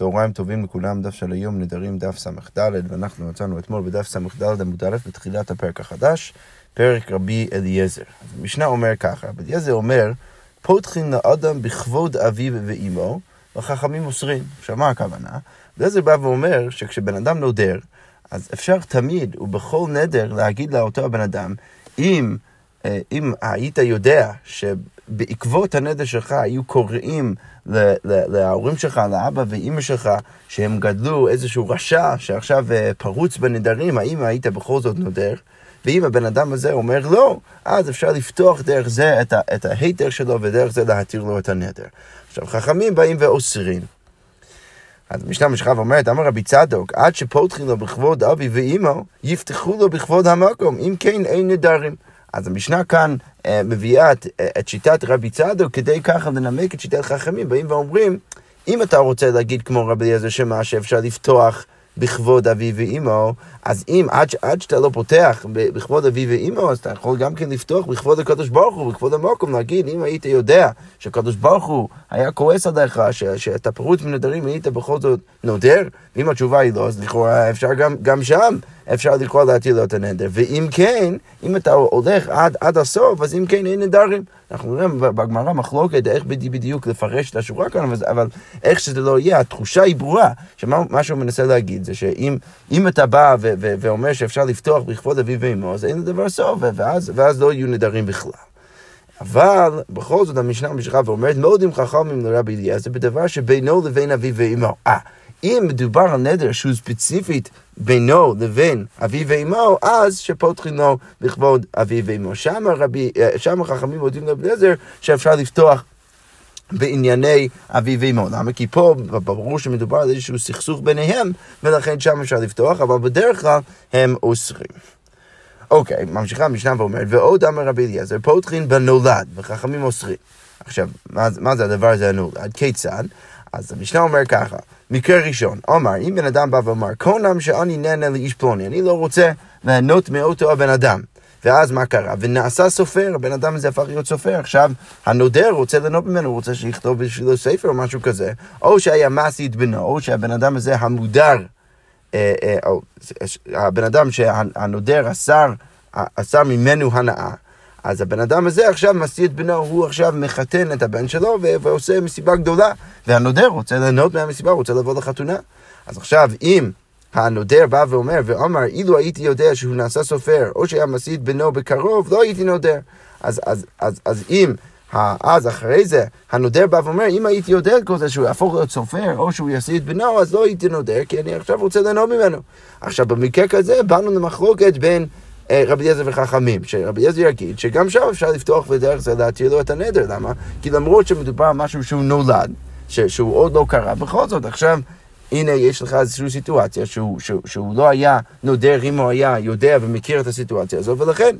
צהריים טובים לכולם, דף של היום נדרים דף ס"ד, ואנחנו מצאנו אתמול בדף ס"ד עמוד א' בתחילת הפרק החדש, פרק רבי אליעזר. המשנה אומר ככה, רבי אליעזר אומר, פותחין לאדם בכבוד אביו ואימו, וחכמים אוסרים. עכשיו, מה הכוונה? אליעזר בא ואומר שכשבן אדם נודר, אז אפשר תמיד ובכל נדר להגיד לאותו הבן אדם, אם, אה, אם היית יודע שבעקבות הנדר שלך היו קוראים להורים שלך, לאבא ואימא שלך, שהם גדלו איזשהו רשע שעכשיו אה, פרוץ בנדרים, האם היית בכל זאת נודר? ואם הבן אדם הזה אומר לא, אז אפשר לפתוח דרך זה את, את ההיתר שלו ודרך זה להתיר לו את הנדר. עכשיו, חכמים באים ואוסרים. אז משנה משכב אומרת, אמר רבי צדוק, עד שפותחים לו בכבוד אבי ואימו, יפתחו לו בכבוד המקום, אם כן אין נדרים. אז המשנה כאן אה, מביאה את, אה, את שיטת רבי צדוק כדי ככה לנמק את שיטת חכמים, באים ואומרים, אם אתה רוצה להגיד כמו רבי אליעזר שמה שאפשר לפתוח בכבוד אבי ואימו, אז אם עד, עד שאתה לא פותח בכבוד אבי ואימו, אז אתה יכול גם כן לפתוח בכבוד הקדוש ברוך הוא, בכבוד המקום, להגיד, אם היית יודע שהקדוש ברוך הוא היה כועס עליך, שאתה פרוץ מנדרים, היית בכל זאת נודר, ואם התשובה היא לא, אז לכאורה אפשר גם, גם שם אפשר לקרוא להטיל לו את הנדר. ואם כן, אם אתה הולך עד, עד הסוף, אז אם כן אין נדרים. אנחנו רואים בגמרא מחלוקת איך בדיוק לפרש את השורה כאן, אבל, אבל איך שזה לא יהיה, התחושה היא ברורה, שמה שהוא מנסה להגיד זה שאם אתה בא ו, ו, ואומר שאפשר לפתוח בכבוד אביו ואמו, אז אין לדבר סוף, ואז, ואז לא יהיו נדרים בכלל. אבל בכל זאת המשנה ממשיכה ואומרת, מאוד עם חכמים לרבי אליעזר בדבר שבינו לבין אביו ואמו. אה, אם מדובר על נדר שהוא ספציפית בינו לבין אביו ואמו, אז שפותחים לו לכבוד אביו ואמו. שם, רבי, אה, שם החכמים מודים לרבי אליעזר שאפשר לפתוח בענייני אביו ואמו. למה? כי פה ברור שמדובר על איזשהו סכסוך ביניהם, ולכן שם אפשר לפתוח, אבל בדרך כלל הם אוסרים. אוקיי, ממשיכה המשנה ואומרת, ועוד אמר רבי אליעזר, פותחין בנולד, וחכמים אוסרים. עכשיו, מה, מה זה הדבר הזה הנולד? כיצד? אז המשנה אומר ככה, מקרה ראשון, אומר, אם בן אדם בא ואומר, קונם שאני נהנה לאיש פלוני, אני לא רוצה ליהנות מאותו הבן אדם. ואז מה קרה? ונעשה סופר, הבן אדם הזה הפך להיות סופר. עכשיו, הנודר רוצה ליהנות ממנו, הוא רוצה שיכתוב בשבילו ספר או משהו כזה. או שהיה מסית בנו, או שהבן אדם הזה המודר, אה, אה, או הבן אדם שהנודר אסר, אסר ממנו הנאה. אז הבן אדם הזה עכשיו משיא את בנו, הוא עכשיו מחתן את הבן שלו ועושה מסיבה גדולה. והנודר רוצה ליהנות מהמסיבה, רוצה לבוא לחתונה. אז עכשיו, אם הנודר בא ואומר, ואומר, אילו הייתי יודע שהוא נעשה סופר, או שהיה משיא את בנו בקרוב, לא הייתי נודר. אז, אז, אז, אז אם... אז אחרי זה, הנודר בא ואומר, אם הייתי יודע את כל זה שהוא יהפוך להיות סופר, או שהוא יעשה את בנו, אז לא הייתי נודר, כי אני עכשיו רוצה ליהנות ממנו. עכשיו, במקרה כזה, באנו למחלוקת בין רבי אליעזר וחכמים, שרבי אליעזר יגיד שגם שם אפשר לפתוח ודרך זה להתיר לו את הנדר, למה? כי למרות שמדובר על משהו שהוא נולד, שהוא עוד לא קרה, בכל זאת עכשיו הנה יש לך איזושהי סיטואציה שהוא, שהוא, שהוא לא היה נודר אם הוא היה יודע ומכיר את הסיטואציה הזו, ולכן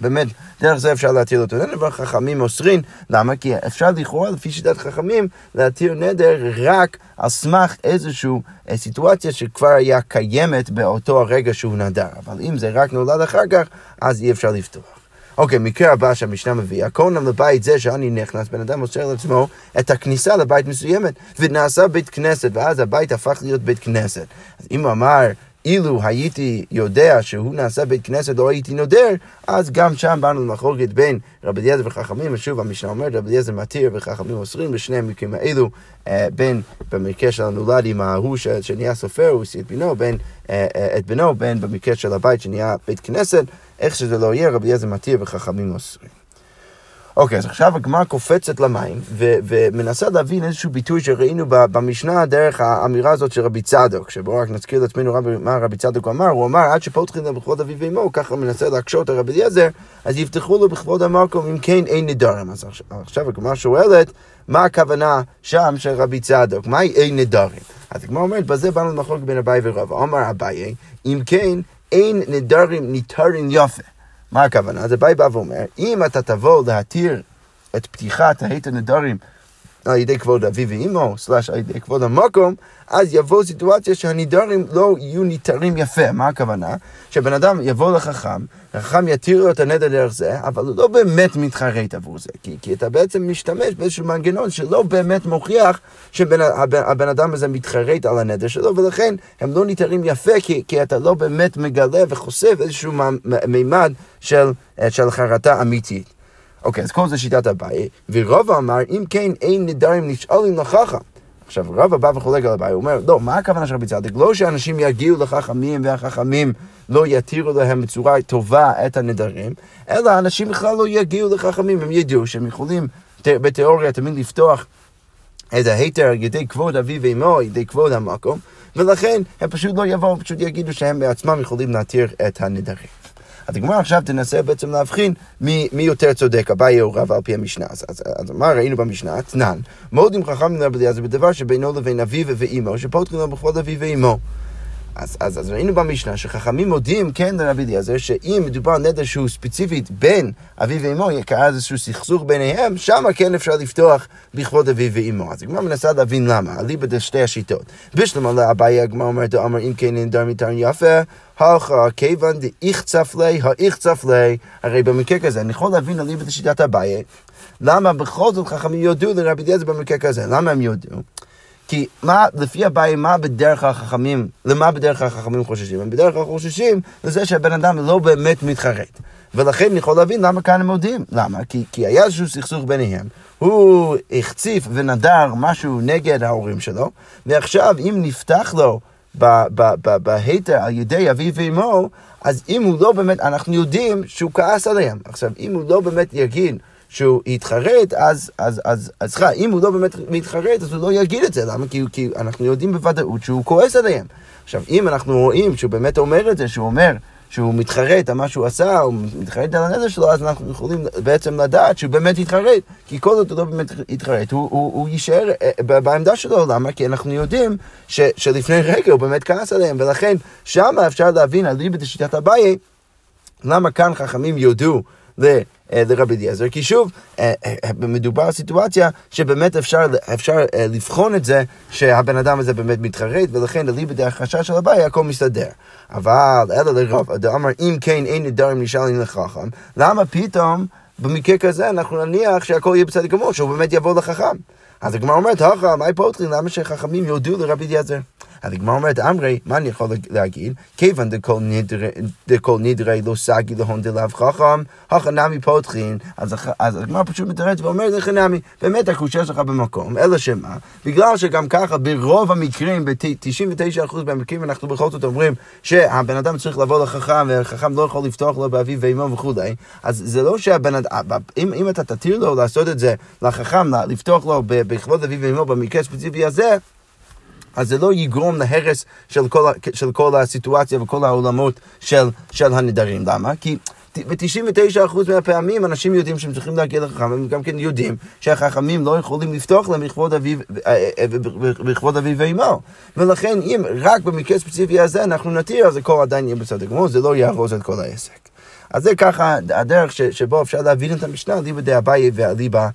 באמת, דרך זה אפשר להתיר אותו נדר, וחכמים אוסרים. למה? כי אפשר לכאורה, לפי שיטת חכמים, להתיר נדר רק על סמך איזושהי אה, סיטואציה שכבר היה קיימת באותו הרגע שהוא נדר. אבל אם זה רק נולד אחר כך, אז אי אפשר לפתוח. אוקיי, מקרה הבא שהמשנה מביאה, קונם לבית זה שאני נכנס, בן אדם מוסר לעצמו את הכניסה לבית מסוימת, ונעשה בית כנסת, ואז הבית הפך להיות בית כנסת. אז אם הוא אמר, אילו הייתי יודע שהוא נעשה בית כנסת או הייתי נודר, אז גם שם באנו למחלוקת בין רבי אליעזר וחכמים, ושוב המשנה אומרת, רבי אליעזר מתיר וחכמים אוסרים, בשני המקרים האלו, אה, בין במקרה של הנולד עם ההוא שנהיה סופר, הוא הוציא את בנו, בין, אה, אה, את בנו, בין במקרה של הבית שנהיה בית כנסת, איך שזה לא יהיה, רבי אליעזר מתיר וחכמים אוסרים. אוקיי, אז עכשיו הגמרא קופצת למים ו- ומנסה להבין איזשהו ביטוי שראינו במשנה דרך האמירה הזאת של רבי צדוק, שבואו רק נזכיר לעצמנו רב, מה רבי צדוק אמר, הוא אמר עד שפותחים בכבוד אביו ואמו, ככה מנסה להקשות על רבי אליעזר, אז יפתחו לו בכבוד המקום, אם כן אין נדרים. אז עכשיו הגמרא שואלת, מה הכוונה שם של רבי צדוק? מהי אין נדרים? אז הגמרא אומרת, בזה באנו למחלוק בין אביי ורבא. אמר אביי, אם כן, אין נדרים ניתרים יפה. מה הכוונה? אביי בא ואומר, אם אתה תבוא להתיר את פתיחת ההית הנדרים על ידי כבוד אבי ואימו, סלש על ידי כבוד המקום, אז יבוא סיטואציה שהנידרים לא יהיו ניתרים יפה. מה הכוונה? שבן אדם יבוא לחכם, החכם יתיר לו את הנדר דרך זה, אבל הוא לא באמת מתחרט עבור זה. כי, כי אתה בעצם משתמש באיזשהו מנגנון שלא באמת מוכיח שהבן הבן אדם הזה מתחרט על הנדר שלו, ולכן הם לא ניתרים יפה, כי, כי אתה לא באמת מגלה וחושף איזשהו מימד של, של חרטה אמיתית. אוקיי, אז כל זה שיטת אביי, ורבא אמר, אם כן, אין נדרים נשאלים לחכם. עכשיו, רבא בא וחולק על אביי, הוא אומר, לא, מה הכוונה של רבי צדיק? לא שאנשים יגיעו לחכמים והחכמים לא יתירו להם בצורה טובה את הנדרים, אלא אנשים בכלל לא יגיעו לחכמים, הם ידעו שהם יכולים בתיאוריה תמיד לפתוח את ההיתר על ידי כבוד אבי ואמו, על ידי כבוד המקום, ולכן הם פשוט לא יבואו, פשוט יגידו שהם בעצמם יכולים להתיר את הנדרים. אז הגמרא עכשיו תנסה בעצם להבחין מי, מי יותר צודק, אביי או רב על פי המשנה. אז, אז, אז מה ראינו במשנה? תנן, מודים חכם לרבי אליעזר בדבר שבינו לבין אביו ואימו, שפותחים לו בכבוד אביו ואימו. אז, אז, אז ראינו במשנה שחכמים מודיעים כן לרבי אליעזר שאם מדובר על נדר שהוא ספציפית בין אביו ואמו, יקרה איזשהו סכסוך ביניהם, שם כן אפשר לפתוח בכבוד אביו ואמו. אז הגמרא מנסה להבין למה, אליבא דשתי השיטות. בשלמה לאביי הגמרא אומרת, אמר אם כן נדר מתארן יפה, הלכה כיוון דאיכצף לי, האיכצף לי, הרי במקרה כזה, אני יכול להבין אליבא דשיטת אביי, למה בכל זאת חכמים יודו לרבי אליעזר במקרה כזה, למה הם יודו? כי מה, לפי הבעיה, מה בדרך החכמים, למה בדרך החכמים חוששים? הם בדרך כלל חוששים לזה שהבן אדם לא באמת מתחרט. ולכן אני יכול להבין למה כאן הם מודיעים. למה? כי, כי היה איזשהו סכסוך ביניהם, הוא החציף ונדר משהו נגד ההורים שלו, ועכשיו אם נפתח לו בהיתר על ידי אביו ואמו, אז אם הוא לא באמת, אנחנו יודעים שהוא כעס עליהם. עכשיו, אם הוא לא באמת יגיד שהוא יתחרט, אז, אז, אז, אז סליחה, אם הוא לא באמת מתחרט, אז הוא לא יגיד את זה, למה? כי, כי אנחנו יודעים בוודאות שהוא כועס עליהם. עכשיו, אם אנחנו רואים שהוא באמת אומר את זה, שהוא אומר שהוא מתחרט על מה שהוא עשה, הוא מתחרט על הנזר שלו, אז אנחנו יכולים בעצם לדעת שהוא באמת יתחרט, כי כל זאת הוא לא באמת יתחרט, הוא, הוא, הוא יישאר אה, בעמדה שלו, למה? כי אנחנו יודעים ש, שלפני רגע הוא באמת כעס עליהם, ולכן שמה אפשר להבין על ליבת שיטת אביי, למה כאן חכמים יודו. אה, לרבי אליעזר, כי שוב, אה, אה, מדובר על סיטואציה שבאמת אפשר, אפשר לבחון את זה שהבן אדם הזה באמת מתחרט, ולכן אליבא דהחשש של הבעיה הכל מסתדר. אבל אלא לרב, אמר אם כן אין נדרים נשאלים לחכם, למה פתאום במקרה כזה אנחנו נניח שהכל יהיה בסדר גמור, שהוא באמת יבוא לחכם. אז הגמרא אומרת, הכה, מה פותחים? למה שחכמים יודו לרבי אליעזר? אז הגמרא אומרת, אמרי, מה אני יכול להגיד? כיוון דכל נדרי לא סגי להון דלאו חכם, הכה נמי פותחין. אז הגמרא פשוט מתרץ ואומרת, איך נמי, באמת הקושה שלך במקום, אלא שמה? בגלל שגם ככה ברוב המקרים, ב-99% מהמקרים אנחנו בכל זאת אומרים שהבן אדם צריך לבוא לחכם, והחכם לא יכול לפתוח לו באביו ואימו וכולי, אז זה לא שהבן אדם, אם אתה תתיר לו לעשות את זה לחכם, לפתוח לו בכבוד אביו ואימו במקרה הספציפי הזה, אז זה לא יגרום להרס של כל, של כל הסיטואציה וכל העולמות של, של הנדרים. למה? כי ב-99% מהפעמים אנשים יודעים שהם צריכים להגיע לחכם, הם גם כן יודעים שהחכמים לא יכולים לפתוח להם בכבוד אביו, אה, אה, בכבוד אביו ואימו. ולכן אם רק במקרה הספציפי הזה אנחנו נתיר, אז הכל עדיין יהיה בסדר גמור, זה לא יארוז את כל העסק. אז זה ככה הדרך שבו אפשר להבין את המשנה, אליבא דאביי ואליבא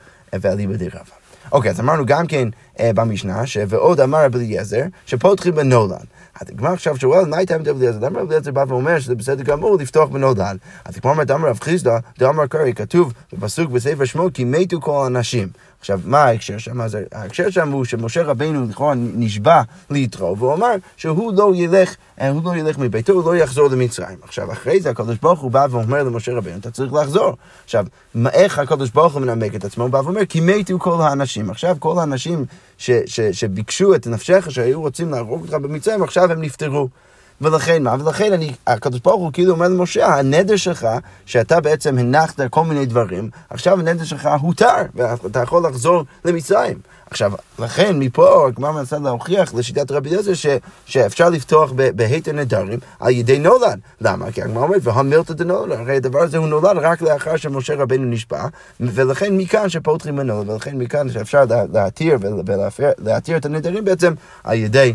דרבא. אוקיי, אז אמרנו גם כן אה, במשנה, ועוד אמר רבי אליעזר, שפותחים בנולד. אז הגמר עכשיו שואל, מה הייתה עם רבי אליעזר? למה רבי אליעזר בא ואומר שזה בסדר גמור לפתוח בנולד? אז הגמר אומרת, אמר רב חיסדא, דאמר קרעי, כתוב בפסוק בספר שמות, כי מתו כל האנשים. עכשיו, מה ההקשר שם? אז ההקשר שם הוא שמשה רבינו לכאורה נשבע ליתרו, והוא אמר שהוא לא ילך, אה, הוא לא ילך מביתו, הוא לא יחזור למצרים. עכשיו, אחרי זה הקדוש ברוך הוא בא ואומר למשה רבינו, אתה צריך לחזור. עכשיו, איך הקדוש ברוך הוא מנמק את עצמו? הוא בא ואומר, כי מתו כל האנשים. עכשיו, כל האנשים ש, ש, שביקשו את נפשך, שהיו רוצים להרוג אותך במצרים, עכשיו הם נפטרו. ולכן מה? ולכן אני, הקדוש ברוך הוא כאילו אומר למשה, הנדר שלך, שאתה בעצם הנחת כל מיני דברים, עכשיו הנדר שלך הותר, ואתה יכול לחזור למצרים. עכשיו, לכן מפה הגמרא מנסה להוכיח לשיטת רבי אליעזר שאפשר לפתוח בהיתר נדרים על ידי נולד. למה? כי הגמרא אומרת, והמילתא דנולד, הרי הדבר הזה הוא נולד רק לאחר שמשה רבנו נשבע, ולכן מכאן שפותחים בנולד, ולכן מכאן שאפשר להתיר ולהתיר את הנדרים בעצם על ידי...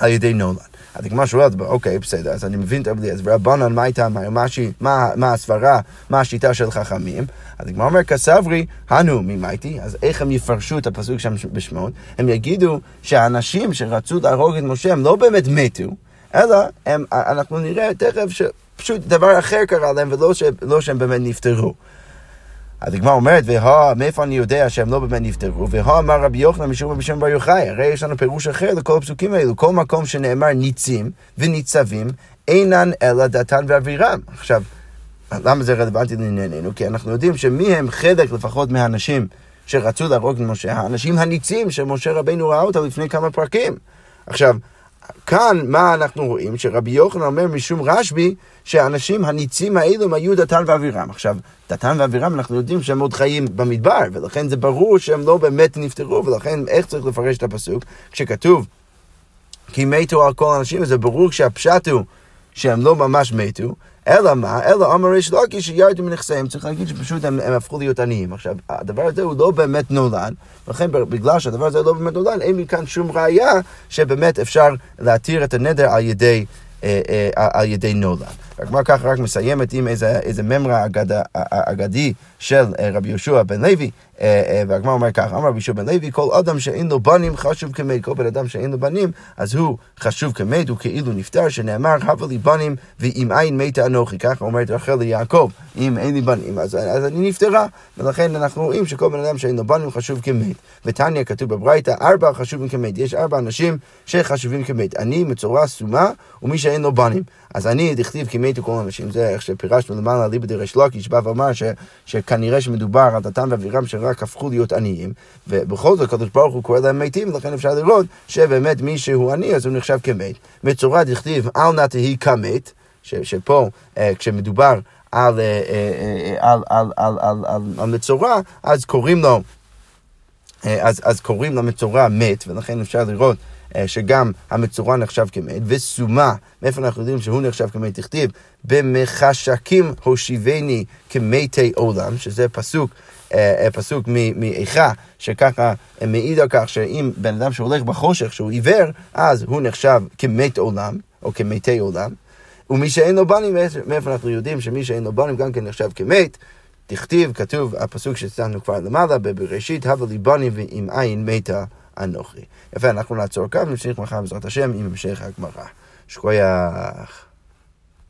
על ידי נולד. אז הגמרא שואלת, אוקיי, בסדר, אז אני מבין את רבי אליעזר, רבנן, מה איתם, מה, מה, מה הסברה, מה השיטה של חכמים? אז הגמרא אומר, כסברי, הנו ממייטי, אז איך הם יפרשו את הפסוק שם בשמות? הם יגידו שהאנשים שרצו להרוג את משה הם לא באמת מתו, אלא הם, אנחנו נראה תכף שפשוט דבר אחר קרה להם ולא ש, לא שהם באמת נפטרו. אז הגמרא אומרת, וה, מאיפה אני יודע שהם לא באמת נפטרו? וה אמר רבי יוחנן משום רבי שמעון בר יוחאי, הרי יש לנו פירוש אחר לכל הפסוקים האלו. כל מקום שנאמר ניצים וניצבים, אינן אלא דתן ואבירם. עכשיו, למה זה רלוונטי לענייננו? כי אנחנו יודעים שמי הם חלק לפחות מהאנשים שרצו להרוג את משה, האנשים הניצים שמשה רבינו ראה אותם לפני כמה פרקים. עכשיו, כאן מה אנחנו רואים? שרבי יוחנן אומר משום רשב"י שהאנשים הניצים האלו הם היו דתן ואבירם. עכשיו, דתן ואבירם אנחנו יודעים שהם עוד חיים במדבר, ולכן זה ברור שהם לא באמת נפטרו, ולכן איך צריך לפרש את הפסוק? כשכתוב כי מתו על כל האנשים, זה ברור שהפשט הוא שהם לא ממש מתו, אלא מה? אלא אמר ריש לוקי שירדו מנכסיהם, צריך להגיד שפשוט הם, הם הפכו להיות עניים. עכשיו, הדבר הזה הוא לא באמת נולד, ולכן בגלל שהדבר הזה לא באמת נולד, אין לי כאן שום ראייה שבאמת אפשר להתיר את הנדר על ידי, אה, אה, על ידי נולד. הגמרא ככה רק מסיימת עם איזה, איזה ממרה אגד, אגדי של אה, רבי יהושע בן לוי, אה, אה, והגמרא אומר ככה, אמר רבי יהושע בן לוי, כל אדם שאין לו בנים חשוב כמת, כל בן אדם שאין לו בנים, אז הוא חשוב כמת, הוא כאילו נפטר, שנאמר, הבה לי בנים ואם אין מתה אנוכי, ככה אומרת רחל ליעקב, אם אין לי בנים, אז, אז אני נפטרה, ולכן אנחנו רואים שכל בן אדם שאין לו בנים חשוב כמת. ותניא כתוב בברייתא, ארבע חשובים כמת, יש ארבע אנשים שחשובים כמת, אני מצורע סומה ומי שאין לו בנים. אז אני דכתיב כי מתו כל האנשים, זה איך שפירשנו למעלה ליבא דרש לוקיש, בא ואמר שכנראה שמדובר על דתם ואבירם שרק הפכו להיות עניים, ובכל זאת הקדוש ברוך הוא קורא להם מתים, ולכן אפשר לראות שבאמת מי שהוא עני אז הוא נחשב כמת. מצורע דכתיב אל נא תהי כמת, שפה אה, כשמדובר על, אה, אה, על, על, על, על, על, על מצורע, אז קוראים לו, אז, אז קוראים למצורע מת, ולכן אפשר לראות שגם המצורע נחשב כמת, וסומה, מאיפה אנחנו יודעים שהוא נחשב כמת? תכתיב, במחשקים הושיבני כמתי עולם, שזה פסוק, פסוק מאיכה, שככה מעיד על כך שאם בן אדם שהולך בחושך, שהוא עיוור, אז הוא נחשב כמת עולם, או כמתי עולם. ומי שאין לו בנים, מאיפה אנחנו יודעים שמי שאין לו בנים גם כן נחשב כמת? תכתיב, כתוב, הפסוק שציינו כבר למעלה, בבראשית, הבה לי בנים ואם אין מתה אנוכי. יפה, אנחנו נעצור כאן ונמשיך מחר בעזרת השם עם המשך הגמרא. שכוייח.